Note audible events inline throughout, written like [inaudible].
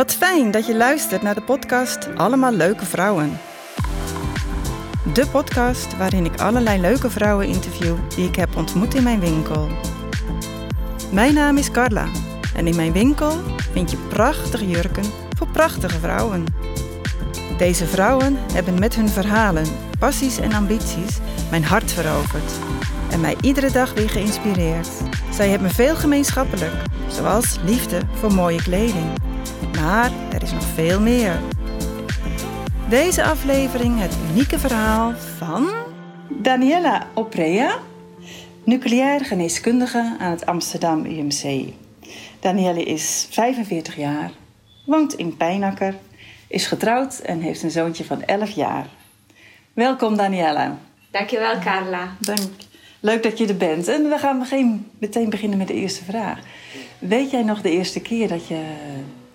Wat fijn dat je luistert naar de podcast Allemaal Leuke Vrouwen. De podcast waarin ik allerlei leuke vrouwen interview die ik heb ontmoet in mijn winkel. Mijn naam is Carla en in mijn winkel vind je prachtige jurken voor prachtige vrouwen. Deze vrouwen hebben met hun verhalen, passies en ambities mijn hart veroverd en mij iedere dag weer geïnspireerd. Zij hebben veel gemeenschappelijk, zoals liefde voor mooie kleding. Maar er is nog veel meer. Deze aflevering het unieke verhaal van Daniela Oprea, nucleair geneeskundige aan het Amsterdam UMC. Danielle is 45 jaar, woont in Pijnakker, is getrouwd en heeft een zoontje van 11 jaar. Welkom Daniela. Dankjewel Carla. Dank. Leuk dat je er bent. En we gaan meteen beginnen met de eerste vraag. Weet jij nog de eerste keer dat je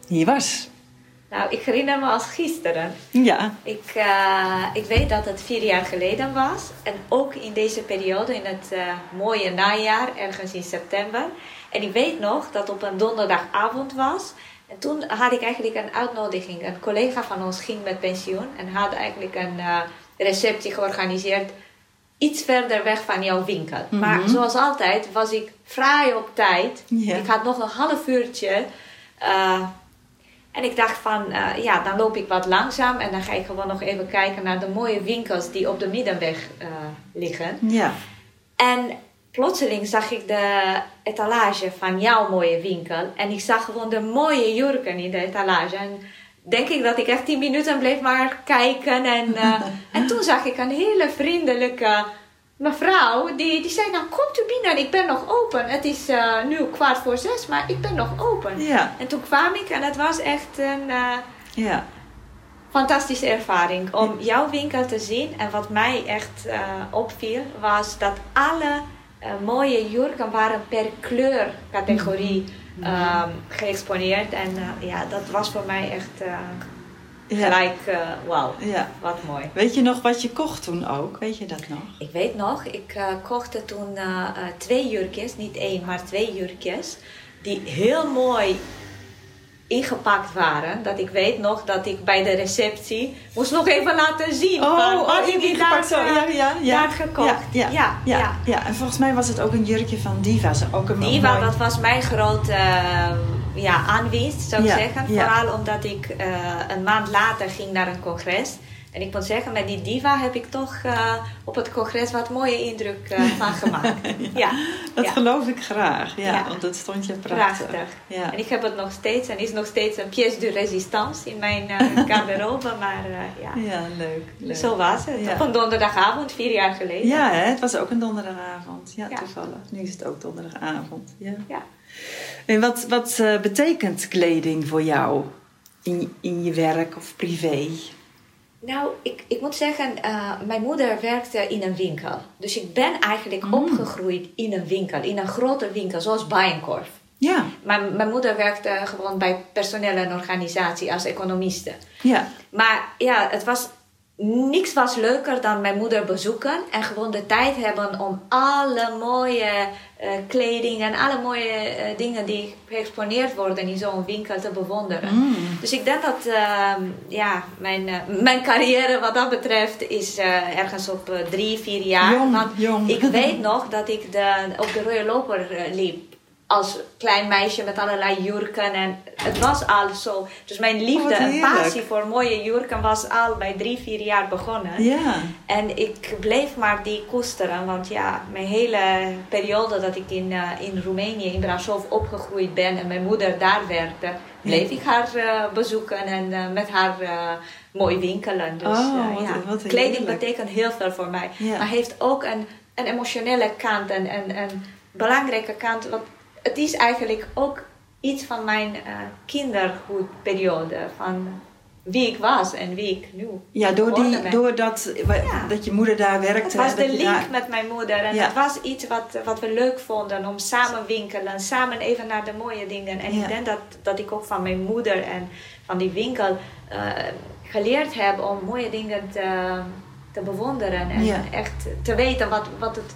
hier was? Nou, ik herinner me als gisteren. Ja. Ik, uh, ik weet dat het vier jaar geleden was. En ook in deze periode, in het uh, mooie najaar, ergens in september. En ik weet nog dat op een donderdagavond was. En toen had ik eigenlijk een uitnodiging. Een collega van ons ging met pensioen en had eigenlijk een uh, receptie georganiseerd iets verder weg van jouw winkel. Mhm. Maar zoals altijd was ik vrij op tijd. Ik had nog een half uurtje. eh, en ik dacht van, eh, ja, dan loop ik wat langzaam en dan ga ik gewoon nog even kijken naar de mooie winkels die op de middenweg eh, liggen. Ja. En plotseling zag ik de etalage van jouw mooie winkel. En ik zag gewoon de mooie jurken in de etalage. En denk ik dat ik echt 10 minuten bleef maar kijken. En, eh, [laughs] en toen zag ik een hele vriendelijke mevrouw. Die, die zei, nou komt u binnen, ik ben nog open. Het is eh, nu kwart voor zes, maar ik ben nog open. Ja. En toen kwam ik en het was echt een... eh, Ja. fantastische ervaring om jouw winkel te zien. En wat mij echt eh, opviel, was dat alle mooie jurken waren per kleurcategorie ehm, geëxponeerd. En ja, dat was voor mij echt Ja. gelijk, eh, wauw, ja. wat mooi. Weet je nog wat je kocht toen ook? Weet je dat nog? Ik weet nog, ik eh kocht toen eh, twee jurkjes, niet één, maar twee jurkjes, die heel mooi ingepakt waren. Dat ik weet nog dat ik bij de receptie moest nog even laten zien. van, wat ik die daar, zo. Ja, ja, ja. daar gekocht. Ja, ja, ja. En volgens mij was het ook een jurkje van Diva. Ook een Diva, mooi- dat was mijn grote ja, aanwinst, zou ik Ja, zeggen. ja. Vooral omdat ik eh, een maand later ging naar een congres. En ik moet zeggen, met die diva heb ik toch eh, op het congres wat mooie indruk eh, [laughs] van gemaakt. ja. Dat geloof ik graag. Ja, want dat stond je prachtig. Prachtig. Ja. En ik heb het nog steeds en is nog steeds een pièce de résistance in mijn [laughs] garderobe. Maar ja, ja, leuk. leuk. zo was het. Op een donderdagavond, vier jaar geleden. Ja, hè? het was ook een donderdagavond. Ja, Ja. toevallig. Nu is het ook donderdagavond. Ja. En wat, wat eh, betekent kleding voor jou in, in je werk of privé? Nou, ik, ik moet zeggen, eh, mijn moeder werkte in een winkel. Dus ik ben eigenlijk Mm. opgegroeid in een winkel, in een grote winkel, zoals Bijenkorf. Ja, Mijn, mijn moeder werkte gewoon bij personeel en organisatie als economiste. ja, Maar ja, het was, niks was leuker dan mijn moeder bezoeken en gewoon de tijd hebben om alle mooie eh, kleding en alle mooie eh, dingen die geëxponeerd worden in zo'n winkel te bewonderen. Mm. Dus ik denk dat ehm, ja, mijn, eh, mijn carrière wat dat betreft is ergens op drie, vier jaar. Jong, Want jong. ik weet nog dat ik de, op de rode loper liep. Als klein meisje met allerlei jurken. En het was al zo. Dus mijn liefde Oh, wat en passie voor mooie jurken was al bij drie, vier jaar begonnen. ja. En ik bleef maar die koesteren. Want ja, mijn hele periode dat ik in, eh, in Roemenië, in Brașov opgegroeid ben en mijn moeder daar werkte, bleef ik haar eh, bezoeken en eh, met haar mooi winkelen. Dus Oh, wat- ja, wat kleding betekent heel veel voor mij. Ja. Maar heeft ook een, een emotionele kant en een, belangrijke kant. Want het is eigenlijk ook iets van mijn kindergoedperiode. Van wie ik was en wie ik nu Ja, door die, doordat Ja. dat je moeder daar werkte. Het was de link daar- met mijn moeder. En Ja. het was iets wat, wat we leuk vonden. Om samen winkelen. Samen even naar de mooie dingen. En Ja. ik denk dat, dat ik ook van mijn moeder en van die winkel eh, geleerd heb om mooie dingen te, te bewonderen. En echt te weten wat, wat het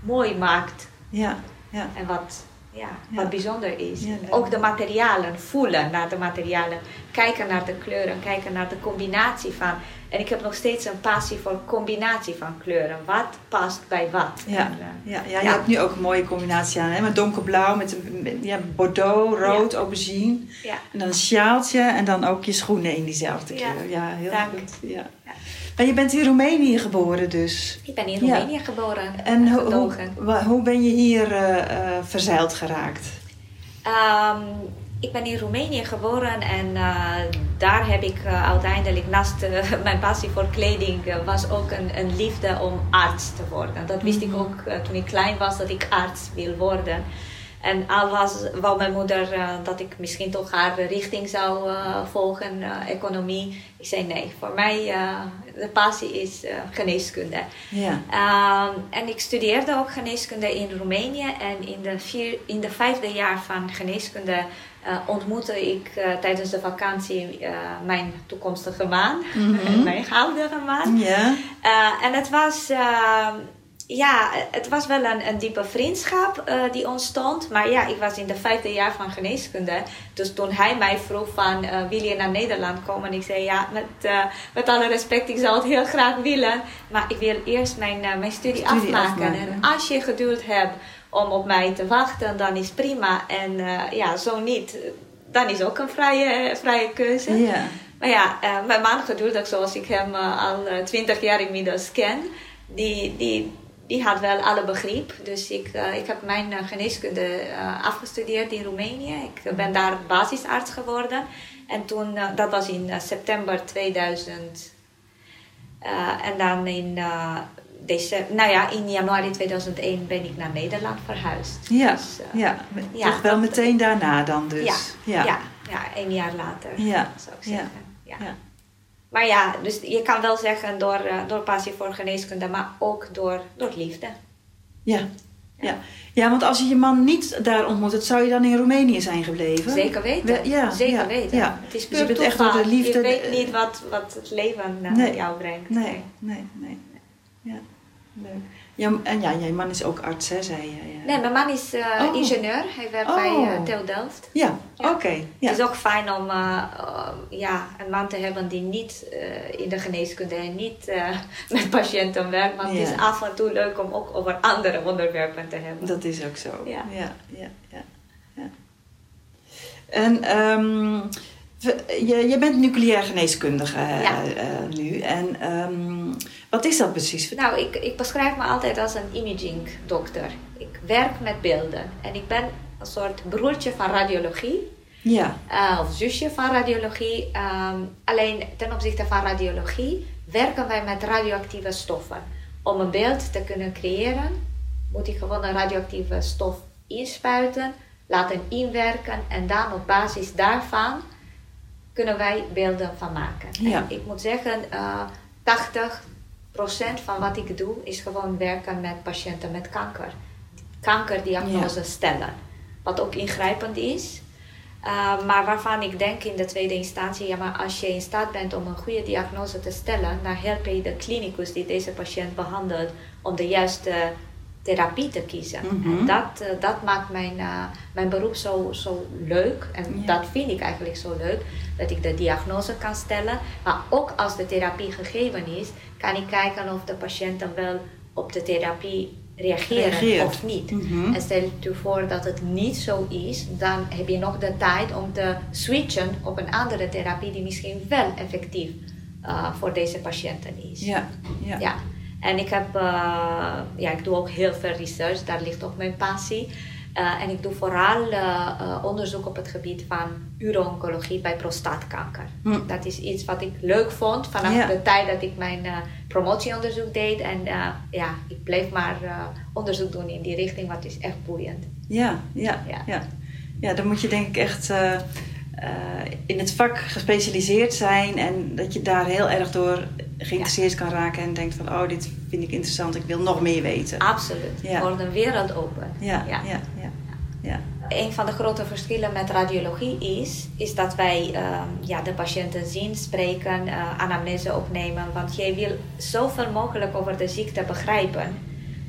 mooi maakt. Ja, ja. En wat ja, wat bijzonder is. Ook de materialen, voelen naar de materialen, kijken naar de kleuren, kijken naar de combinatie van. En ik heb nog steeds een passie voor combinatie van kleuren. Wat past bij wat? Ja, En, eh, ja, ja, je hebt nu ook een mooie combinatie aan. Hè? Met donkerblauw, met, een- met ja, bordeaux, rood, aubergine. ja. En dan een sjaaltje en dan ook je schoenen in diezelfde kleur. Ja, heel dank. goed. Ja. Maar je bent in Roemenië geboren dus. Ik ben in Ja. Roemenië geboren. En ho- hoe, hoe ben je hier eh, eh, verzeild geraakt? Ehm, ik ben in Roemenië geboren en eh, daar heb ik uiteindelijk naast [laughs] mijn passie voor kleding was ook een, een liefde om arts te worden. Dat wist ik ook eh, toen ik klein was dat ik arts wil worden. En al was, wou mijn moeder dat ik misschien toch haar richting zou volgen, economie. Ik zei nee, voor mij de passie is uh, geneeskunde. Ja. Um, en ik studeerde ook geneeskunde in Roemenië. En in de, vier, in de vijfde jaar van geneeskunde uh, ontmoette ik uh, tijdens de vakantie mijn toekomstige man. Mm -hmm. [laughs] mijn huidige man. Ja. en het was ja, het was wel een, een diepe vriendschap uh, die ontstond. Maar ja, ik was in de vijfde jaar van geneeskunde. Dus toen hij mij vroeg van, uh, wil je naar Nederland komen? En ik zei, ja, met, uh, met alle respect, ik zou het heel graag willen. Maar ik wil eerst mijn, mijn studie, studie afmaken. afmaken. En als je geduld hebt om op mij te wachten, dan is prima. En ja, zo niet, dan is ook een vrije, vrije keuze. Maar ja, mijn man geduldig zoals ik hem al twintig jaar inmiddels ken... Die, die, die had wel alle begrip. Dus ik, uh, ik heb mijn uh, geneeskunde uh, afgestudeerd in Roemenië. Ik ben daar basisarts geworden. En toen, dat was in september 2000. en dan in, december, nou ja, in januari 2001 ben ik naar Nederland verhuisd. Ja, dus, ja. ja toch wel meteen daarna dan dus. Ja, ja. ja, ja een jaar later ja. zou ik zeggen. ja. Maar ja, dus je kan wel zeggen door, uh, door passie voor geneeskunde, maar ook door, door liefde. Ja. Ja. ja, want als je je man niet daar ontmoet, zou je dan in Roemenië zijn gebleven? Zeker weten. We, ja, Zeker ja, weten. Ja. Het is dus je puur bent echt door de liefde. Je weet niet wat, wat het leven uh, nee. jou brengt. Nee, nee, nee. Ja, leuk. Ja, en ja, je man is ook arts, hè, zei je? Ja. Nee, mijn man is uh, oh. ingenieur. Hij werkt oh. bij uh, Delft. Ja, ja. oké. Okay. Ja. Het is ook fijn om uh, ja, een man te hebben die niet in de geneeskunde en niet [laughs] met patiënten werkt. Want het is af en toe leuk om ook over andere onderwerpen te hebben. Dat is ook zo. Ja, ja, ja. ja. En um, je, je bent nucleair geneeskundige nu. En um, wat is dat precies? Nou, ik, ik beschrijf me altijd als een imaging dokter. Ik werk met beelden. En ik ben een soort broertje van radiologie. Ja. Uh, of zusje van radiologie. Um, alleen ten opzichte van radiologie werken wij met radioactieve stoffen. Om een beeld te kunnen creëren, moet ik gewoon een radioactieve stof inspuiten, laten inwerken en dan op basis daarvan kunnen wij beelden van maken. Ja. En ik moet zeggen, uh, 80 procent van wat ik doe is gewoon werken met patiënten met kanker. Kankerdiagnose Ja. stellen. Wat ook ingrijpend is. Uh, maar waarvan ik denk in de tweede instantie, ja, maar als je in staat bent om een goede diagnose te stellen, dan help je de klinicus die deze patiënt behandelt om de juiste therapie te kiezen. Mhm. En dat, uh, dat maakt mijn, uh, mijn beroep zo, zo leuk. En dat vind ik eigenlijk zo leuk. Dat ik de diagnose kan stellen. Maar ook als de therapie gegeven is, kan ik kijken of de patiënten wel op de therapie reageren Reageert. of niet. Mhm. En stel je voor dat het niet zo is, dan heb je nog de tijd om te switchen op een andere therapie die misschien wel effectief uh, voor deze patiënten is. Ja, ja. Ja. En ik heb, uh, ja, ik doe ook heel veel research, daar ligt ook mijn passie. Uh, en ik doe vooral uh, onderzoek op het gebied van uro-oncologie bij prostaatkanker. Hm. Dat is iets wat ik leuk vond vanaf Ja. de tijd dat ik mijn promotieonderzoek deed. En ja, ik bleef maar onderzoek doen in die richting, wat is echt boeiend. Ja, ja, Ja. ja. ja. dan moet je denk ik echt eh, eh, in het vak gespecialiseerd zijn en dat je daar heel erg door geïnteresseerd kan raken en denkt van oh, dit vind ik interessant, ik wil nog meer weten. Absoluut. Ja. Voor een wereld open. Ja, ja, ja. ja, ja. Een van de grote verschillen met radiologie is, is dat wij ehm, ja, de patiënten zien, spreken, uh, anamnese opnemen. Want jij wil zoveel mogelijk over de ziekte begrijpen.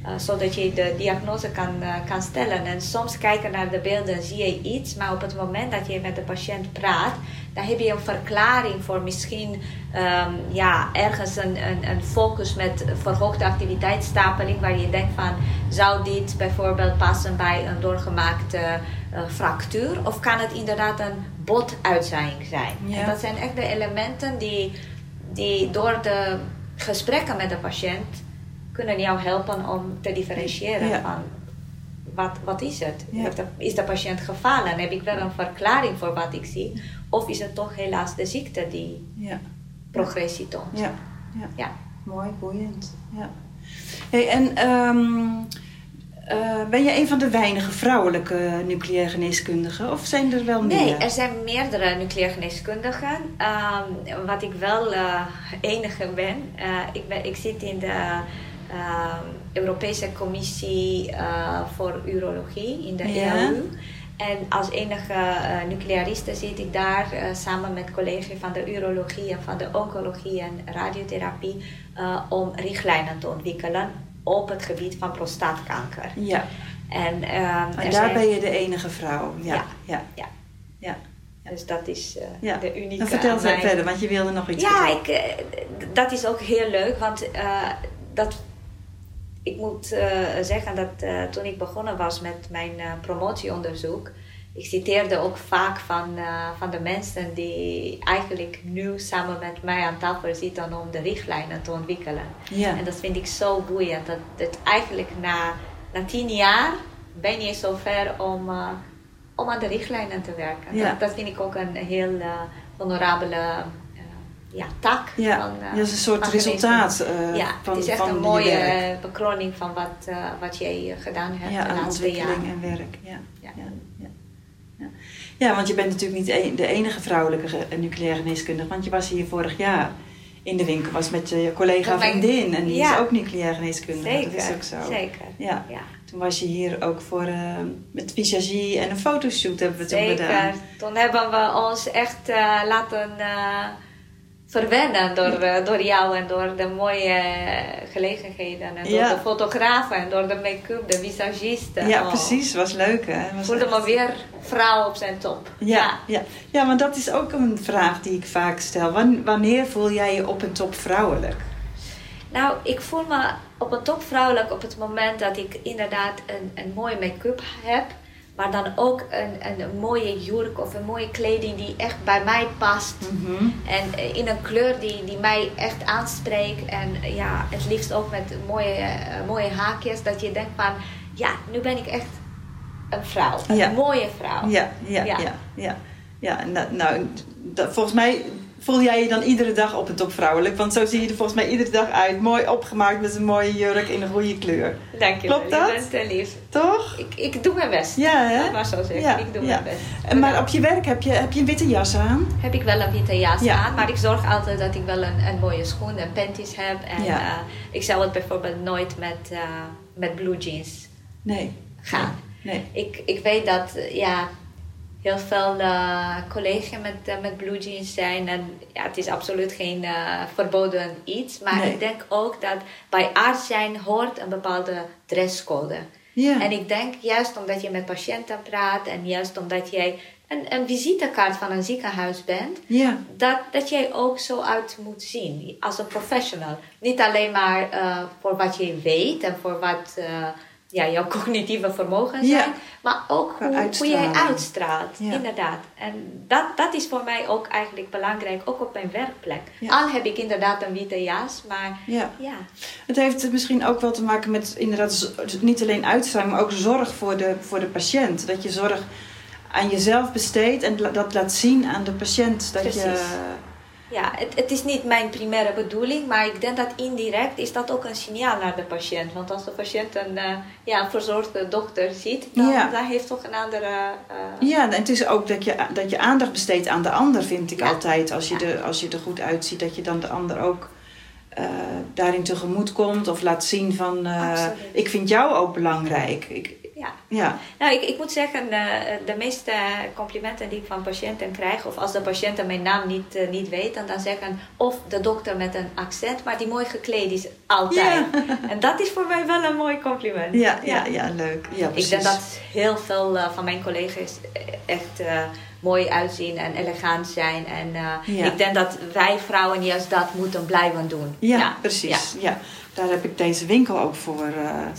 Eh, zodat je de diagnose kan, eh, kan stellen. En soms kijken naar de beelden zie je iets, maar op het moment dat je met de patiënt praat, dan heb je een verklaring voor misschien ehm, ja, ergens een, een, een, focus met verhoogde activiteitsstapeling, waar je denkt van zou dit bijvoorbeeld passen bij een doorgemaakte uh, fractuur, of kan het inderdaad een botuitzaaiing zijn? En dat zijn echt de elementen die, die door de gesprekken met de patiënt kunnen jou helpen om te differentiëren van wat, wat is het? Is de patiënt gevallen? Heb ik wel een verklaring voor wat ik zie? Of is het toch helaas de ziekte die ja. progressie toont? Ja. Ja. ja. Mooi, boeiend. Ja. Hey, en um, uh, ben je een van de weinige vrouwelijke nucleaire geneeskundigen? Of zijn er wel meer? Nee, er zijn meerdere nucleaire geneeskundigen. Um, wat ik wel uh, enige ben, uh, ik ben, ik zit in de Europese Commissie uh, voor Urologie in de ja. EU. En als enige uh, nucleariste zit ik daar uh, samen met collega's van de urologie en van de oncologie en radiotherapie uh, om richtlijnen te ontwikkelen op het gebied van prostaatkanker. Ja. En, en daar ben je de enige vrouw. Ja. Ja. ja. ja. ja. Dus dat is ja. de unieke. Dan vertel ze verder, want je wilde nog iets Ja, ik, dat is ook heel leuk, want dat ik moet uh, zeggen dat uh, toen ik begonnen was met mijn uh, promotieonderzoek, ik citeerde ook vaak van, van de mensen die eigenlijk nu samen met mij aan tafel zitten om de richtlijnen te ontwikkelen. Ja. En dat vind ik zo boeiend. Dat, dat eigenlijk na, na tien jaar ben je zover om, om aan de richtlijnen te werken. Ja. Dat, dat, vind ik ook een heel honorabele ja, tak. Ja, van, uh, dat is een soort resultaat uh, ja, van het is echt een mooie bekroning van wat, uh, wat jij gedaan hebt ja, de laatste jaren. en werk. Ja. Ja. Ja. Ja. ja. want je bent natuurlijk niet de enige vrouwelijke nucleaire geneeskundige, want je was hier vorig jaar in de winkel, was met je collega mijn, vriendin en die is ook nucleaire geneeskundige. Zeker, dat is ook zo. Zeker. Ja. ja. Toen was je hier ook voor met visagie en een fotoshoot hebben we toen gedaan. Zeker. Toen hebben we ons echt laten verwennen door, uh, door jou en door de mooie gelegenheden. En door de fotografen en door de make-up, de visagisten. Ja, oh. precies. was leuk hè. Was voelde me weer vrouw op zijn top. Ja, ja. Ja. ja, want dat is ook een vraag die ik vaak stel. Wanneer voel jij je op een top vrouwelijk? Nou, ik voel me op een top vrouwelijk op het moment dat ik inderdaad een, een mooie make-up heb maar dan ook een, een mooie jurk of een mooie kleding die echt bij mij past. Mhm. En eh, in een kleur die, die mij echt aanspreekt. En eh, ja, het liefst ook met mooie, uh, mooie haakjes. Dat je denkt van, ja, nu ben ik echt een vrouw. Een mooie vrouw. Ja, ja, ja. ja, ja. ja. nou dat, volgens mij voel jij je dan iedere dag op het top vrouwelijk? Want zo zie je er volgens mij iedere dag uit. Mooi opgemaakt met een mooie jurk in een goede kleur. Dank je Klopt dat? Je bent te lief. Toch? Ik, ik doe mijn best. Ja, hè? Dat maar zo zeggen. Ja, ik doe mijn best. En maar op je werk heb je, heb je een witte jas aan? Heb ik wel een witte jas aan. Maar ik zorg altijd dat ik wel een, een mooie schoen en panties heb. En uh, ik zou het bijvoorbeeld nooit met, uh, met blue jeans nee. gaan. Nee. Ik, ik weet dat, ja heel veel uh, collega's met, uh, met blue jeans zijn. En ja, het is absoluut geen uh, verboden iets. Maar nee. ik denk ook dat bij arts zijn hoort een bepaalde dresscode. Ja. En ik denk juist omdat je met patiënten praat en juist omdat jij een, een visitekaart van een ziekenhuis bent, ja. dat, dat jij ook zo uit moet zien als een professional. Niet alleen maar voor wat je weet en voor wat ja, jouw [laughs] cognitieve vermogen zijn, maar ook hoe, hoe jij uitstraalt. Inderdaad. En dat, dat is voor mij ook eigenlijk belangrijk, ook op mijn werkplek. Al heb ik inderdaad een witte jas, maar ja. Het heeft misschien ook wel te maken met inderdaad niet alleen uitstraling, maar ook zorg voor de, voor de patiënt. Dat je zorg aan jezelf besteedt en dat laat zien aan de patiënt. Dat Precies. je ja, het, het is niet mijn primaire bedoeling, maar ik denk dat indirect is dat ook een signaal naar de patiënt. Want als de patiënt een, uh, ja, een verzorgde dokter ziet, dan, ja. dan heeft toch een andere... Uh... Ja, en het is ook dat je, dat je aandacht besteedt aan de ander, vind ik ja. altijd. Als je, ja. de, als je er goed uitziet, dat je dan de ander ook uh, daarin tegemoet komt. Of laat zien van, ik vind jou ook belangrijk. Ik, ja ja. Nou, ik, ik moet zeggen, uh, de meeste complimenten die ik van patiënten krijg, of als de patiënten mijn naam niet, uh, niet weten, dan zeggen of de dokter met een accent, maar die mooi gekleed is altijd. Ja. [laughs] En dat is voor mij wel een mooi compliment. Ja, ja, ja, leuk. Ja, ik denk dat heel veel uh, van mijn collega's echt mooi uitzien en elegant zijn. En ja. ik denk dat wij vrouwen juist dat moeten blijven doen. Ja, precies. Ja. Daar heb ik deze winkel ook voor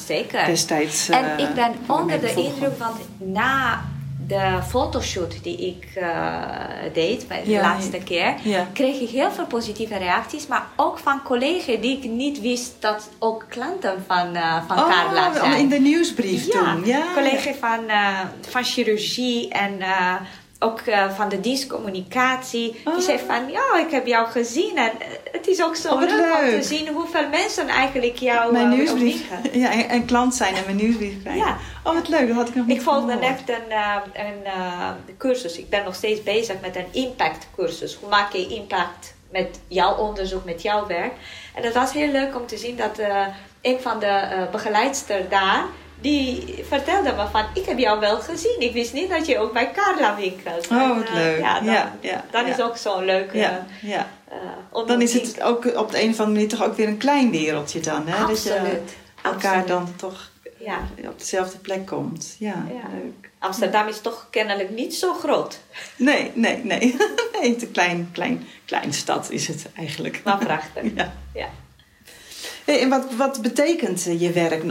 Zeker. destijds En ik ben onder de indruk, want na de fotoshoot die ik uh, deed bij de ja, laatste keer, ja. kreeg ik heel veel positieve reacties, maar ook van collega's die ik niet wist dat ook klanten van, uh, van oh, Carla zijn. in de nieuwsbrief ja, toen. Ja, collega's van, uh, van chirurgie en ook uh, van de dienstcommunicatie. Oh. Die zei van, ja, ik heb jou gezien. En het is ook zo oh, leuk, leuk, om te zien hoeveel mensen eigenlijk jou mijn uh, nieuwsbrief. [laughs] Ja, en, en, klant zijn en mijn nieuwsbrief krijgen. Ja. Oh, wat leuk, dat had ik nog niet Ik volgde gehoord. net een, uh, een cursus. Ik ben nog steeds bezig met een impact cursus. Hoe maak je impact met jouw onderzoek, met jouw werk? En het was heel leuk om te zien dat een van de begeleidsters daar die vertelde me van, ik heb jou wel gezien. Ik wist niet dat je ook bij Carla winkelt. Oh, wat en, leuk. Ja, dan, ja, ja, dan ja. is ook zo'n leuke... Ja, ja. Uh, dan is het ook op de een of andere manier toch ook weer een klein wereldje dan. Hè? Absoluut. Dat je elkaar Absoluut. dan toch op dezelfde plek komt. Ja, leuk. Amsterdam is toch kennelijk niet zo groot. Nee, nee, nee. nee [laughs] het een klein, klein, klein stad is het eigenlijk. Maar prachtig. [laughs] ja. Hey, en wat, wat betekent je werk uh,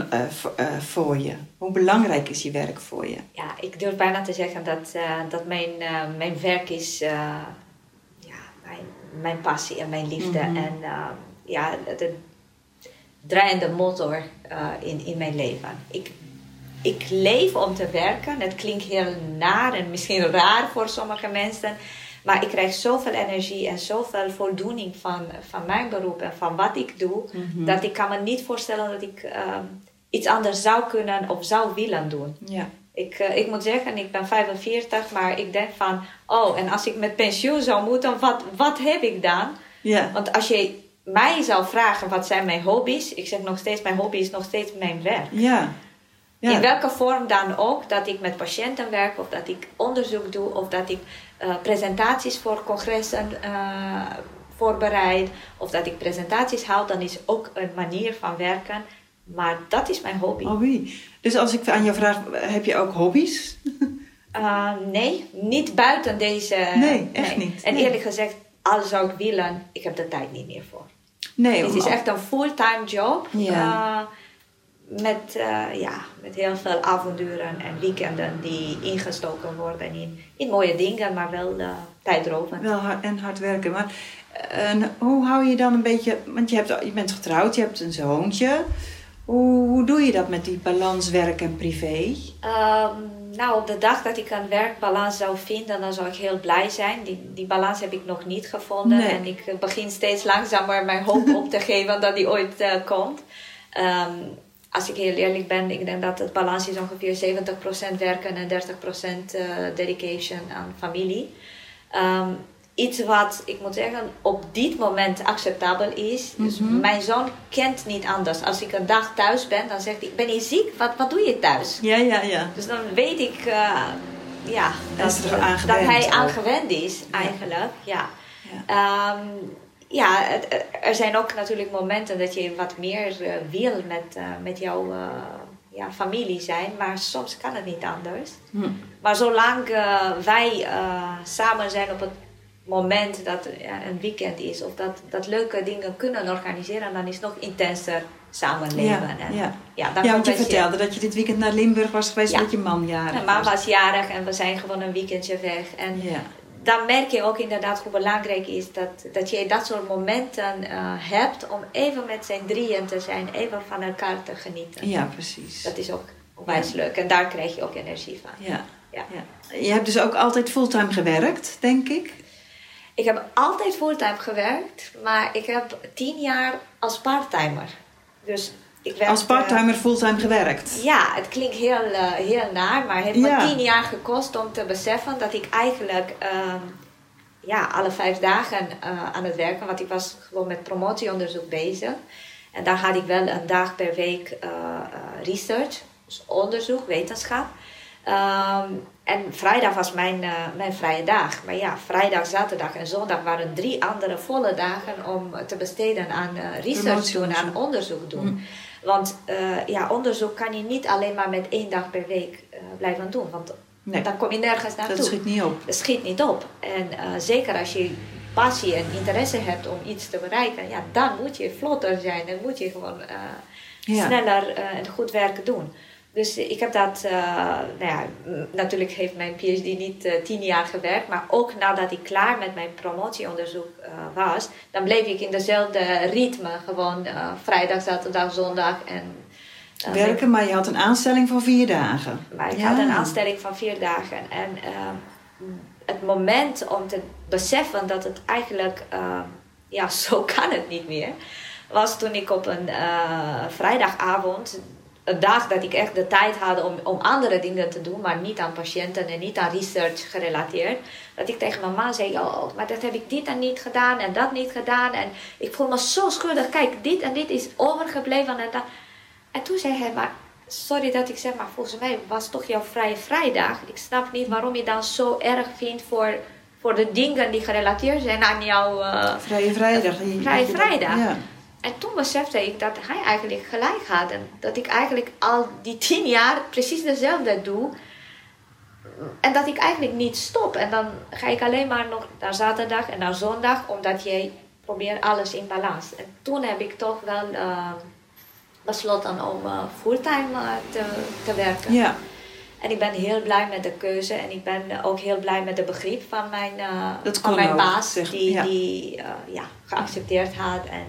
voor, je? Hoe belangrijk is je werk voor je? Ja, ik durf bijna te zeggen dat, uh, dat mijn, mijn werk is ja, mijn, mijn passie en mijn liefde. Mhm. En ja, de draaiende motor in, in mijn leven. Ik, ik leef om te werken. Het klinkt heel naar en misschien raar voor sommige mensen. Maar ik krijg zoveel energie en zoveel voldoening van, van mijn beroep en van wat ik doe. Mhm. Dat ik kan me niet voorstellen dat ik uh, iets anders zou kunnen of zou willen doen. Ja. Ik, uh, ik moet zeggen, ik ben 45, maar ik denk van... Oh, en als ik met pensioen zou moeten, wat, wat heb ik dan? Ja. Want als je mij zou vragen, wat zijn mijn hobby's? Ik zeg nog steeds, mijn hobby is nog steeds mijn werk. Ja. Ja. In welke vorm dan ook, dat ik met patiënten werk of dat ik onderzoek doe of dat ik uh, presentaties voor congressen uh, voorbereid of dat ik presentaties haal, dan is ook een manier van werken. Maar dat is mijn hobby. Hobby. Dus als ik aan jou vraag, heb je ook hobby's? Uh, [laughs] nee, niet buiten deze. Nee, echt niet. En nee. eerlijk gezegd, al zou ik willen, ik heb de tijd niet meer voor. Nee, Het is echt een fulltime job. Ja. Met, uh, ja, met heel veel avonduren en weekenden die ingestoken worden in, in mooie dingen, maar wel uh, tijdrovend. Wel hard, en hard werken. Maar uh, hoe hou je dan een beetje, want je, hebt, je bent getrouwd, je hebt een zoontje. Hoe, hoe doe je dat met die balans werk en privé? Um, nou, op de dag dat ik een werkbalans zou vinden, dan zou ik heel blij zijn. Die, die balans heb ik nog niet gevonden. Nee. En ik begin steeds langzamer mijn hoop op te geven dat die ooit komt. Um, als ik heel eerlijk ben, ik denk dat het balans is ongeveer 70% werken en 30% uh, dedication aan familie. Um, iets wat, ik moet zeggen, op dit moment acceptabel is. Dus Mhm. mijn zoon kent niet anders. Als ik een dag thuis ben, dan zegt hij, ben je ziek? Wat, wat doe je thuis? Ja, ja, ja. Dus dan weet ik uh, ja, dat, dat gewend hij ook. aan gewend is, eigenlijk. Ja. Ja. Um, ja, het, er zijn ook natuurlijk momenten dat je wat meer uh, wil met, uh, met jouw uh, ja, familie zijn, maar soms kan het niet anders. Hm. Maar zolang wij samen zijn op het moment dat een weekend is of dat, dat leuke dingen kunnen organiseren, dan is het nog intenser samenleven. Ja, en, ja. ja, dan ja, want je vertelde dat je dit weekend naar Limburg was geweest Ja. met je man jarig Mijn man was. was jarig en we zijn gewoon een weekendje weg. En Ja. Dan merk je ook inderdaad hoe belangrijk is dat, dat je dat soort momenten uh, hebt om even met zijn drieën te zijn, even van elkaar te genieten. ja, precies. Dat is ook onwijs leuk en daar krijg je ook energie van. Ja. Ja. Ja. Je hebt dus ook altijd fulltime gewerkt, denk ik. Ik heb altijd fulltime gewerkt, maar ik heb tien jaar als parttimer. Dus ik Als parttimer fulltime gewerkt. Ja, het klinkt heel, uh, heel naar, maar het heeft me Ja. tien jaar gekost om te beseffen dat ik eigenlijk uh, ja, alle vijf dagen uh, aan het werken, want ik was gewoon met promotieonderzoek bezig. En daar had ik wel een dag per week uh, research. Dus onderzoek, wetenschap. Ehm, en vrijdag was mijn, eh, mijn vrije dag. Maar ja, vrijdag, zaterdag en zondag waren drie andere volle dagen om te besteden aan research doen, aan onderzoek doen. Mm. Want uh, ja, onderzoek kan je niet alleen maar met één dag per week blijven doen. Want dan kom je nergens naartoe. Dat schiet niet op. Dat schiet niet op. En zeker als je passie en interesse hebt om iets te bereiken, ja, dan moet je vlotter zijn. Dan moet je gewoon sneller en goed werken doen. Dus ik heb dat, uh, nou ja, natuurlijk heeft mijn PhD niet uh, tien jaar gewerkt, maar ook nadat ik klaar met mijn promotieonderzoek uh, was, dan bleef ik in dezelfde ritme, gewoon vrijdag, zaterdag, zondag en. Werken, maar je had een aanstelling van vier dagen. Maar ik had een aanstelling van vier dagen. En het moment om te beseffen dat het eigenlijk, ja, [laughs] zo kan het niet meer, was toen ik op een vrijdagavond een dag dat ik echt de tijd had om, om andere dingen te doen, maar niet aan patiënten en niet aan research gerelateerd. Dat ik tegen mijn man zei, oh, maar dat heb ik dit en niet gedaan en dat niet gedaan. En ik voel me zo schuldig. Kijk, dit en dit is overgebleven en dat. En toen zei hij, maar sorry dat ik zeg, maar volgens mij was toch jouw vrije vrijdag. Ik snap niet waarom je dan zo erg vindt voor, voor de dingen die gerelateerd zijn aan jouw... Uh, vrije vrijdag. vrije vrijdag. Ja. En toen besefte ik dat hij eigenlijk gelijk had. En dat ik eigenlijk al die tien jaar precies dezelfde doe. En dat ik eigenlijk niet stop. En dan ga ik alleen maar nog naar zaterdag en naar zondag. Omdat jij probeert alles in balans. En toen heb ik toch wel uh, besloten om uh, fulltime uh, te, te werken. Ja. En ik ben heel blij met de keuze. En ik ben ook heel blij met de begrip van mijn, van mijn baas. Die, ja. die ja, geaccepteerd had. En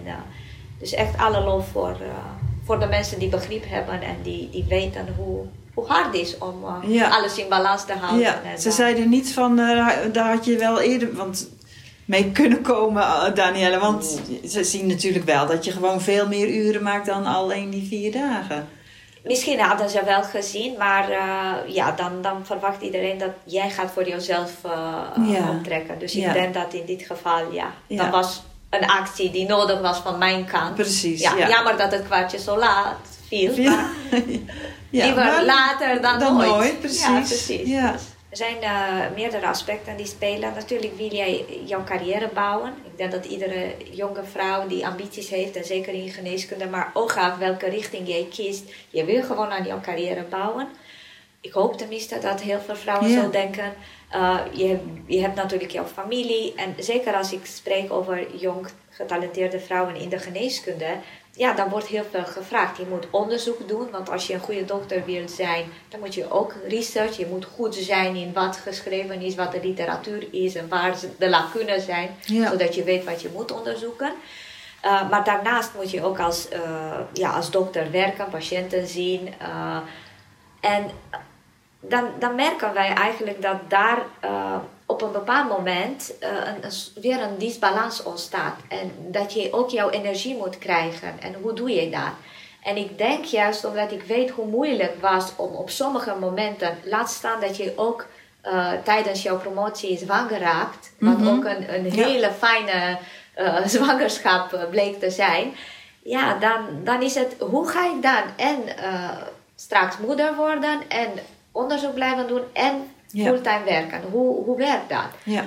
dus echt alle lof voor, uh, voor de mensen die begrip hebben en die, die weten hoe, hoe hard het is om uh, alles in balans te houden. Ja. En, Ze zeiden niet van, uh, daar had je wel eerder want, mee kunnen komen, Danielle. Want ze zien natuurlijk wel dat je gewoon veel meer uren maakt dan alleen die vier dagen. Misschien hadden ze wel gezien, maar ja, dan, dan verwacht iedereen dat jij gaat voor jezelf ja. optrekken. Dus ik denk dat in dit geval, ja, dat was een actie die nodig was van mijn kant. Precies. Ja, Jammer dat het kwartje zo laat viel. Ja. [laughs] ja, liever later dan, dan nooit. nooit. Precies. Ja, precies. Ja. Er zijn uh, meerdere aspecten die spelen. Natuurlijk wil jij jouw carrière bouwen. Ik denk dat iedere jonge vrouw die ambities heeft, en zeker in geneeskunde, maar ook graag welke richting jij kiest, je wil gewoon aan jouw carrière bouwen. Ik hoop tenminste dat heel veel vrouwen zo denken. Uh, je, je hebt natuurlijk jouw familie. En zeker als ik spreek over jong getalenteerde vrouwen in de geneeskunde, ja, dan wordt heel veel gevraagd. Je moet onderzoek doen, want als je een goede dokter wil zijn, dan moet je ook research. Je moet goed zijn in wat geschreven is, wat de literatuur is en waar de lacunen zijn, zodat je weet wat je moet onderzoeken. Uh, maar daarnaast moet je ook als, uh, ja, als dokter werken, patiënten zien. Uh, en dan, dan merken wij eigenlijk dat daar uh, op een bepaald moment uh, een, weer een disbalans ontstaat. En dat je ook jouw energie moet krijgen. En hoe doe je dat? En ik denk juist omdat ik weet hoe moeilijk het was om op sommige momenten, laat staan dat je ook uh, tijdens jouw promotie zwanger raakt, wat mm -hmm. ook een, een hele fijne [laughs] zwangerschap bleek te zijn. Ja, dan, dan is het, hoe ga ik dan en straks moeder worden en onderzoek blijven doen en fulltime werken. Hoe, hoe werkt dat? Ja.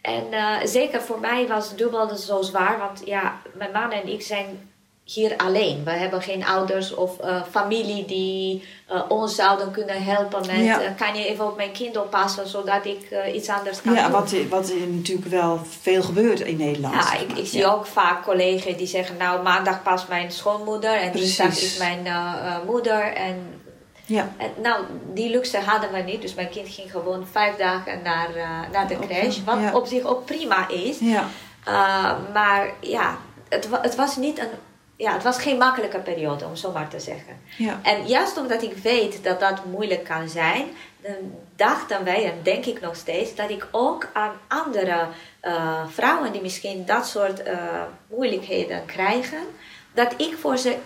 En uh, zeker voor mij was het dubbel zo zwaar, want ja, mijn man en ik zijn hier alleen. We hebben geen ouders of uh, familie die uh, ons zouden kunnen helpen met... Ja. kan je even op mijn kind oppassen, zodat ik iets anders kan ja, doen? Wat, wat natuurlijk wel veel gebeurt in Nederland. Ja, ik, ik zie ook vaak collega's die zeggen... nou, maandag past mijn schoonmoeder en dinsdag is mijn moeder... en ja. En, nou, die luxe hadden we niet. Dus mijn kind ging gewoon vijf dagen naar, uh, naar de crash. Wat ja. op zich ook prima is. Ja. Uh, maar ja, het, het was niet een... Ja, het was geen makkelijke periode, om zo maar te zeggen. Ja. En juist omdat ik weet dat dat moeilijk kan zijn, dan dachten wij, en denk ik nog steeds, dat ik ook aan andere uh, vrouwen die misschien dat soort moeilijkheden krijgen, dat ik voor ze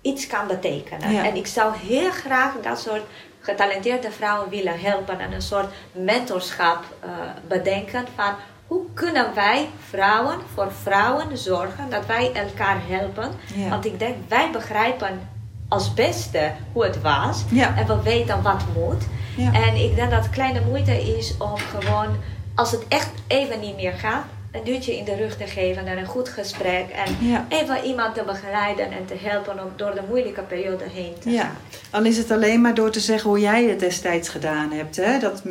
iets kan betekenen. Ja. En ik zou heel graag dat soort getalenteerde vrouwen willen helpen en een soort mentorschap uh, bedenken van hoe kunnen wij vrouwen voor vrouwen zorgen dat wij elkaar helpen. Ja. Want ik denk wij begrijpen als beste hoe het was. Ja. En we weten wat moet. En ik denk dat kleine moeite is om gewoon, als het echt even niet meer gaat, een duwtje in de rug te geven en een goed gesprek. En Ja. even iemand te begeleiden en te helpen om door de moeilijke periode heen te Ja, gaan. dan is het alleen maar door te zeggen hoe jij het destijds gedaan hebt. Hè? Dat,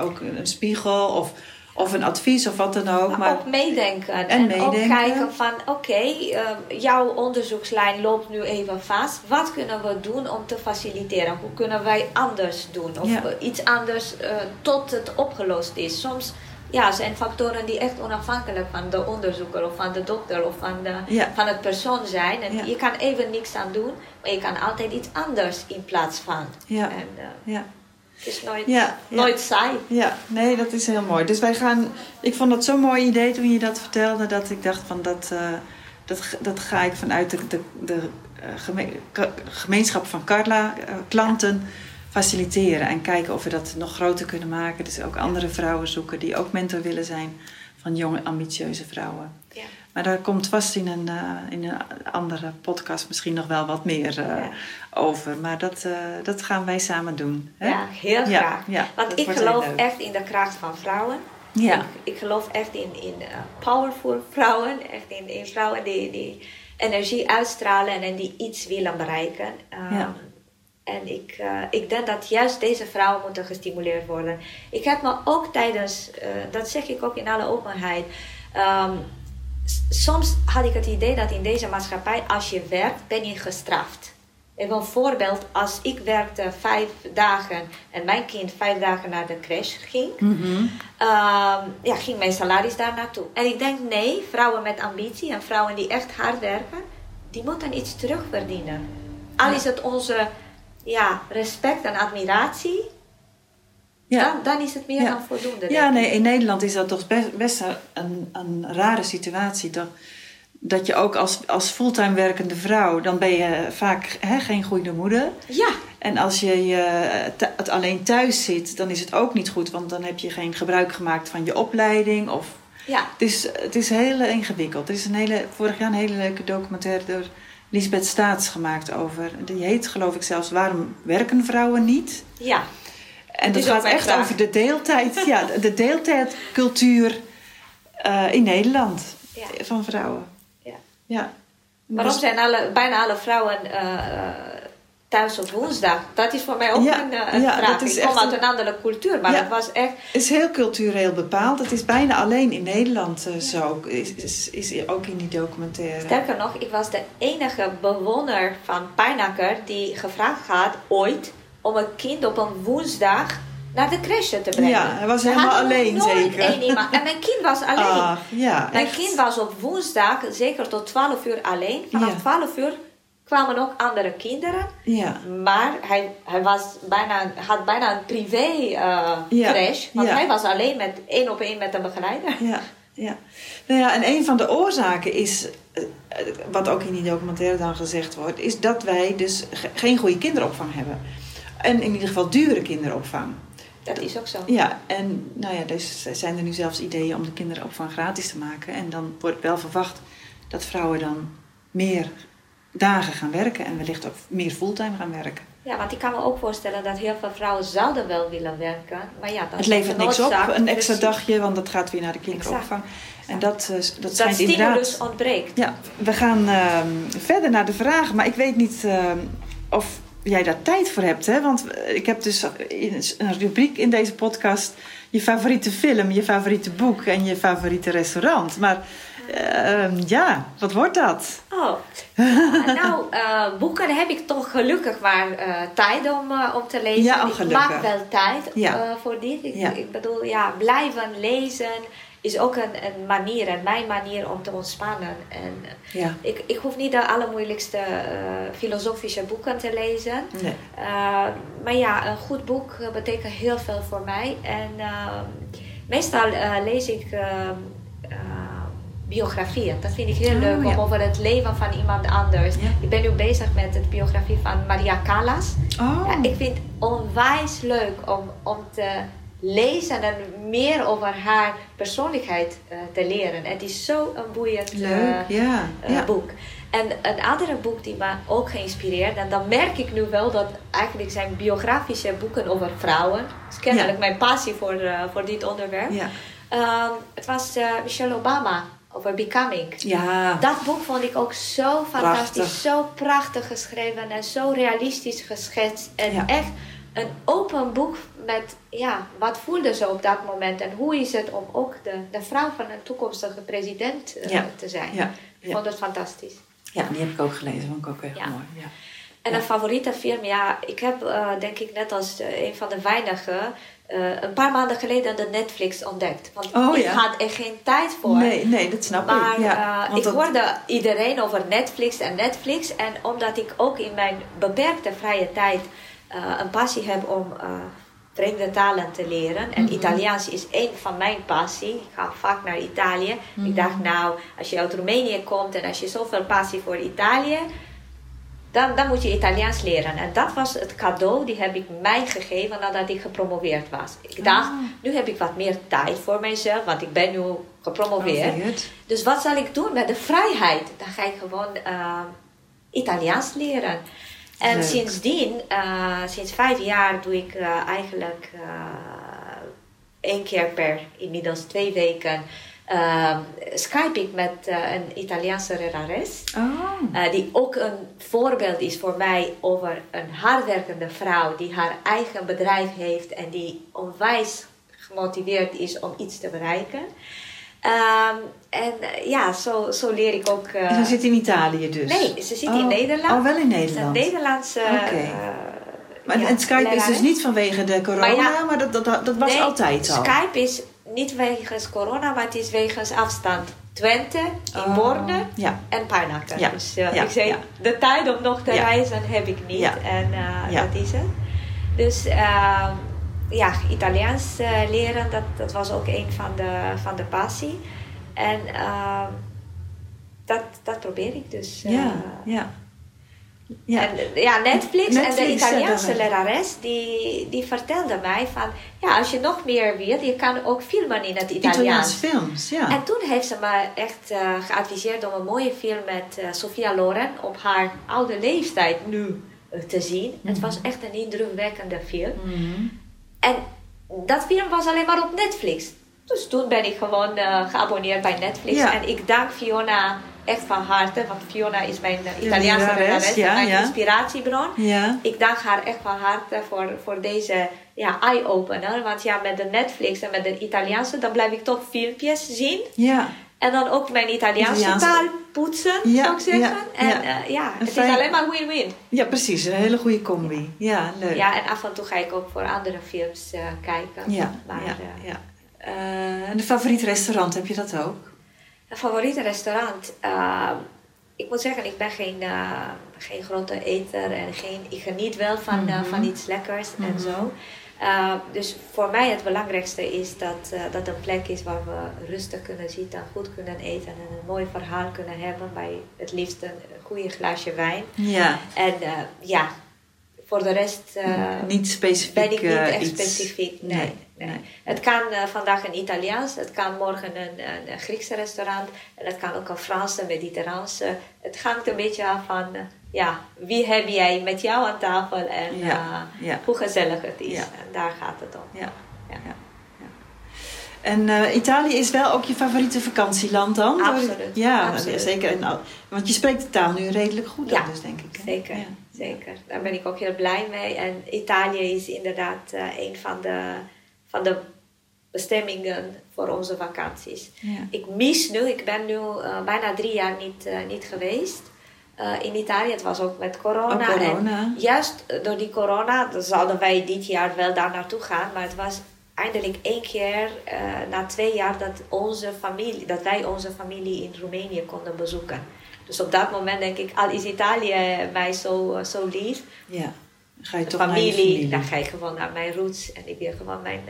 ook een spiegel of, of een advies of wat dan ook. Maar, Maar, ook meedenken. En En, ook meedenken. kijken van, oké, eh, jouw onderzoekslijn loopt nu even vast. Wat kunnen we doen om te faciliteren? Hoe kunnen wij anders doen? Of Ja. iets anders eh, tot het opgelost is. Soms ja, zijn factoren die echt onafhankelijk van de onderzoeker of van de dokter of van, de, Ja. van het persoon zijn. En Ja. je kan even niks aan doen, maar je kan altijd iets anders in plaats van. Ja. En eh, ja, het is nooit, Ja, nooit saai. ja, nee, dat is heel mooi. Dus wij gaan. Ik vond dat zo'n mooi idee toen je dat vertelde, dat ik dacht van dat, eh, dat, dat ga ik vanuit de, de, de eh, gemeenschap van Carla klanten faciliteren en kijken of we dat nog groter kunnen maken. Dus ook andere vrouwen zoeken die ook mentor willen zijn van jonge ambitieuze vrouwen. Ja. Maar daar komt vast in een, eh, in een andere podcast misschien nog wel wat meer eh, Ja. over. Maar dat, eh, dat gaan wij samen doen. Hè? Ja, heel graag. ja, Want ik geloof echt in de kracht van vrouwen. Ja. Ik, ik geloof echt in, in powerful vrouwen. Echt in, in vrouwen die, die energie uitstralen en, die iets willen bereiken. Ja. En ik, eh, ik denk dat juist deze vrouwen moeten gestimuleerd worden. Ik heb me ook tijdens, eh, dat zeg ik ook in alle openheid. ehm, soms had ik het idee dat in deze maatschappij, als je werkt, ben je gestraft. Even een voorbeeld, als ik werkte vijf dagen en mijn kind vijf dagen naar de crash ging, Mhm. Ehm, ja, ging mijn salaris daar naartoe. En ik denk, nee, vrouwen met ambitie en vrouwen die echt hard werken, die moeten iets terugverdienen. Al is het onze ja, respect en admiratie, Ja. dan, dan is het meer Ja. dan voldoende. Ja, nee, in Nederland is dat toch best, best een, een rare situatie. Dat, dat je ook als, als fulltime werkende vrouw, dan ben je vaak hè, geen goede moeder. Ja, En als je, je th- het alleen thuis zit, dan is het ook niet goed. Want dan heb je geen gebruik gemaakt van je opleiding. Of, ja, het, is, het is heel ingewikkeld. Er is een hele, vorig jaar een hele leuke documentaire door Lisbeth Staats gemaakt over. Die heet geloof ik zelfs Waarom werken vrouwen niet? ja. En dat gaat echt vraag. over de deeltijd, ja, de deeltijdcultuur eh, in Nederland Ja. van vrouwen. Ja. Ja. Waarom Dus- zijn alle, bijna alle vrouwen eh, eh, thuis op woensdag? Dat is voor mij ook Ja, een, eh, een ja, vraag. dat is ik kom uit een- een andere cultuur, maar Ja. het was echt Het is heel cultureel bepaald. Het is bijna alleen in Nederland eh, zo. Is, is, is ook in die documentaire. Sterker nog, ik was de enige bewoner van Pijnakker die gevraagd had ooit om een kind op een woensdag naar de crash te brengen. Ja, hij was helemaal alleen, nooit zeker. één iemand. En mijn kind was alleen. Ah, ja, mijn echt. kind was op woensdag zeker tot 12 uur alleen. Vanaf Ja. 12 uur kwamen ook andere kinderen. Ja, Maar hij, hij was bijna, had bijna een privé eh, Ja, crash. Want ja. hij was alleen met één op één met een begeleider. ja, ja. Nou ja, en een van de oorzaken is, eh, wat ook in die documentaire dan gezegd wordt, is dat wij dus ge- geen goede kinderopvang hebben. En in ieder geval dure kinderopvang. Dat is ook zo. Ja, en nou ja, dus zijn er nu zelfs ideeën om de kinderopvang gratis te maken. En dan wordt wel verwacht dat vrouwen dan meer dagen gaan werken en wellicht ook meer fulltime gaan werken. Ja, want ik kan me ook voorstellen dat heel veel vrouwen zouden wel willen werken. Maar ja, dan Het levert niks op, een extra Precies. dagje, want dat gaat weer naar de kinderopvang. En dat, eh, dat Dat stimulus inderdaad... ontbreekt. Ja, we gaan ehm, verder naar de vragen, maar ik weet niet ehm, of jij daar tijd voor hebt. Hè? Want ik heb dus in een rubriek in deze podcast je favoriete film, je favoriete boek en je favoriete restaurant. Maar ehm, ja, wat wordt dat? Oh, nou, eh, boeken heb ik toch gelukkig maar eh, tijd om, eh, om te lezen. Ja, oh, ik maak wel tijd Ja. voor dit. Ik, Ja. ik bedoel, ja, blijven lezen is ook een, een manier, en mijn manier om te ontspannen. En Ja, ik, ik hoef niet de allermoeilijkste filosofische boeken te lezen. nee. Maar ja, een goed boek betekent heel veel voor mij. En uh, meestal lees ik uh, biografieën. Dat vind ik heel Oh, leuk, ja. om over het leven van iemand anders. Ja. Ik ben nu bezig met de biografie van Maria Callas. Oh, Ja, ik vind het onwijs leuk om, om te lezen en meer over haar persoonlijkheid uh, te leren. Het is zo een boeiend Leuk, ja. ja. boek. En een andere boek die me ook geïnspireerd, en dan merk ik nu wel dat eigenlijk zijn biografische boeken over vrouwen. Dat is kennelijk mijn passie voor, voor dit onderwerp. Ja. Ehm, het was Michelle Obama over Becoming. Ja. Dat boek vond ik ook zo fantastisch, zo prachtig geschreven en zo realistisch geschetst. En echt een open boek met, ja, wat voelde ze op dat moment en hoe is het om ook de, de vrouw van een toekomstige president uh, te zijn. Ja. Ik vond het fantastisch. Ja, die heb ik ook gelezen, vond ik ook echt mooi. Ja. En een favoriete film, ja, ik heb uh, denk ik net als uh, een van de weinigen uh, een paar maanden geleden de Netflix ontdekt. Want oh, ik ja. had er geen tijd voor. Nee, nee dat snap maar, ik. Ja, ik hoorde iedereen over Netflix en Netflix. En omdat ik ook in mijn beperkte vrije tijd een passie heb om vreemde talen te leren. En Mhm. Italiaans is één van mijn passie. Ik ga vaak naar Italië. Mhm. Ik dacht nou, als je uit Roemenië komt en als je zoveel passie voor Italië... Dan, dan moet je Italiaans leren. En dat was het cadeau die heb ik mij gegeven nadat ik gepromoveerd was. Ik dacht, Ah. nu heb ik wat meer tijd voor mezelf, want ik ben nu gepromoveerd. Gepromoveerd. Dus wat zal ik doen met de vrijheid? Dan ga ik gewoon uh, Italiaans leren. En Leuk. sindsdien, uh, sinds vijf jaar, doe ik uh, eigenlijk één keer per inmiddels twee weken. Uh, Skype ik met uh, een Italiaanse lerares. Oh. Uh, die ook een voorbeeld is voor mij over een hardwerkende vrouw die haar eigen bedrijf heeft en die onwijs gemotiveerd is om iets te bereiken. Um, en ja, zo, zo leer ik ook. en ze zit in Italië dus? Nee, ze zit oh. in Nederland. Oh, wel in Een Nederland. Nederlandse. Okay. maar ja, en Skype lerares. is dus niet vanwege de corona, maar, ja, maar dat, dat, dat was nee, altijd al. Skype is niet wegens corona, maar het is wegens afstand. Twente, in oh, Borne ja. en Parnakken. Ja. Dus uh, ja. ik zei, de tijd om nog te reizen heb ik niet. En uh, dat is het. Dus uh, ja, Italiaans uh, leren, dat, dat was ook een van de, van de passie. En ehm, dat, dat probeer ik dus. ja, ja. Ja. En, ja, Netflix, Netflix, en de Italiaanse lerares die, die vertelde mij van ja, als je nog meer wilt, je kan ook filmen in het Italiaans. Italiaans films, ja. En toen heeft ze me echt uh, geadviseerd om een mooie film met uh, Sofia Loren op haar oude leeftijd nu uh, te zien. Mm -hmm. Het was echt een indrukwekkende film. Mm -hmm. En dat film was alleen maar op Netflix. Dus toen ben ik gewoon geabonneerd bij Netflix. Ja. En ik dank Fiona echt van harte. Want Fiona is mijn uh, Italiaanse ja, lerares. Ja, mijn ja. inspiratiebron. Ja. Ik dank haar echt van harte voor, voor deze ja, eye-opener. Want ja, met de Netflix en met de Italiaanse... dan blijf ik toch filmpjes zien. Ja. En dan ook mijn Italiaanse, Italiaanse. taal poetsen, zou ik zeggen. ja, en ja. uh, ja, Een het fijn- is alleen maar win-win. ja, precies. Een hele goede combi. Ja, leuk. Ja, en af en toe ga ik ook voor andere films uh, kijken. Ja, Maar, ja, uh, en de favoriet restaurant, heb je dat ook? Favoriete restaurant. Uh, ik moet zeggen, ik ben geen, uh, geen grote eter en geen, ik geniet wel van, mm -hmm. van iets lekkers mm -hmm. en zo. Uh, dus voor mij het belangrijkste is dat uh, dat een plek is waar we rustig kunnen zitten, goed kunnen eten en een mooi verhaal kunnen hebben. Bij het liefst een goede glaasje wijn. Ja. En ja, voor de rest niet specifiek, ben ik niet echt iets. specifiek. Nee, nee. nee. nee. Het kan vandaag een Italiaans, het kan morgen een, een, een Griekse restaurant en het kan ook een Franse, mediterraanse. Het hangt een beetje af van ja, wie heb jij met jou aan tafel en ja, ja. hoe gezellig het is. Ja. En daar gaat het om. Ja. Ja. En uh, Italië is wel ook je favoriete vakantieland dan? Absoluut. Ja, Absoluut. zeker. En, want je spreekt de taal nu redelijk goed dan dus, denk ik. Hè? Zeker, zeker. Daar ben ik ook heel blij mee. En Italië is inderdaad uh, een van de, van de bestemmingen voor onze vakanties. Ik mis nu, ik ben nu uh, bijna drie jaar niet, niet geweest. In Italië. Het was ook met corona. Oh, corona. En juist door die corona zouden wij dit jaar wel daar naartoe gaan. Maar het was eindelijk één keer uh, na twee jaar dat, onze familie, dat wij onze familie in Roemenië konden bezoeken. Dus op dat moment denk ik, al is Italië mij zo, uh, zo lief. Ja. Dan ga je toch familie, naar familie. Dan ga ik gewoon naar mijn roots. En ik wil gewoon mijn,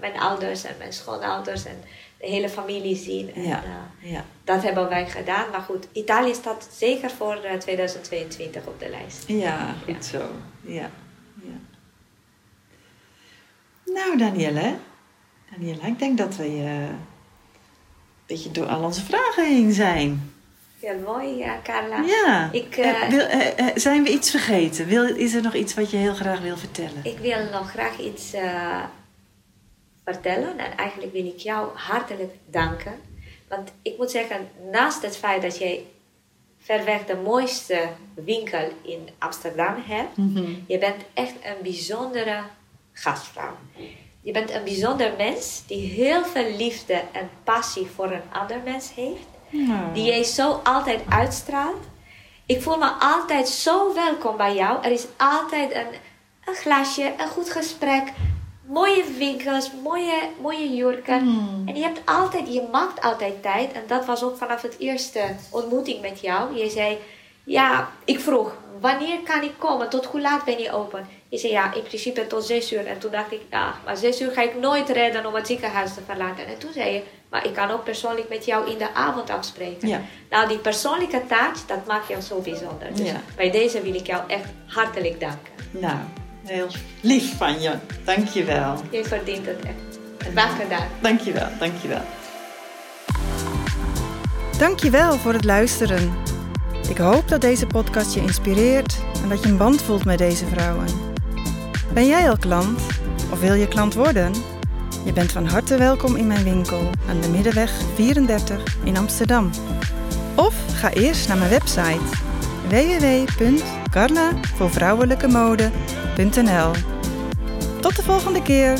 mijn ouders en mijn schoonouders en de hele familie zien. En, ja. ja. Dat hebben wij gedaan. Maar goed, Italië staat zeker voor uh, 2022 op de lijst. Ja, goed ja. zo. Ja. Ja. Nou, Danielle, Daniela, ik denk dat we eh, een beetje door al onze vragen heen zijn. Heel mooi, ja, Carla. Ja. Ik, Eh, eh, wil, eh, eh, zijn we iets vergeten? Wil, is er nog iets wat je heel graag wil vertellen? Ik wil nog graag iets eh, vertellen. En eigenlijk wil ik jou hartelijk danken. Want ik moet zeggen, naast het feit dat jij verweg de mooiste winkel in Amsterdam hebt, Mhm. je bent echt een bijzondere gastvrouw. Je bent een bijzonder mens die heel veel liefde en passie voor een ander mens heeft. Nou. Die jij zo altijd uitstraalt. Ik voel me altijd zo welkom bij jou. Er is altijd een, een glasje, een goed gesprek, mooie winkels, mooie, mooie jurken. Hmm. En je hebt altijd, je maakt altijd tijd. En dat was ook vanaf het eerste ontmoeting met jou. Je zei, ja, ik vroeg, wanneer kan ik komen? Tot hoe laat ben je open? Je zei, ja, in principe tot zes uur. En toen dacht ik, ja, maar zes uur ga ik nooit redden om het ziekenhuis te verlaten. En toen zei je, maar ik kan ook persoonlijk met jou in de avond afspreken. Ja. Nou, die persoonlijke touch, dat maakt jou zo bijzonder. Dus Ja. bij deze wil ik jou echt hartelijk danken. Nou, heel lief van je. Dank je wel. Je verdient het echt. Graag gedaan. Dank je wel, dank je wel. Dankjewel voor het luisteren. Ik hoop dat deze podcast je inspireert en dat je een band voelt met deze vrouwen. Ben jij al klant of wil je klant worden? Je bent van harte welkom in mijn winkel aan de Middenweg 34 in Amsterdam. Of ga eerst naar mijn website www.carlavoorvrouwelijkemode.nl Tot de volgende keer!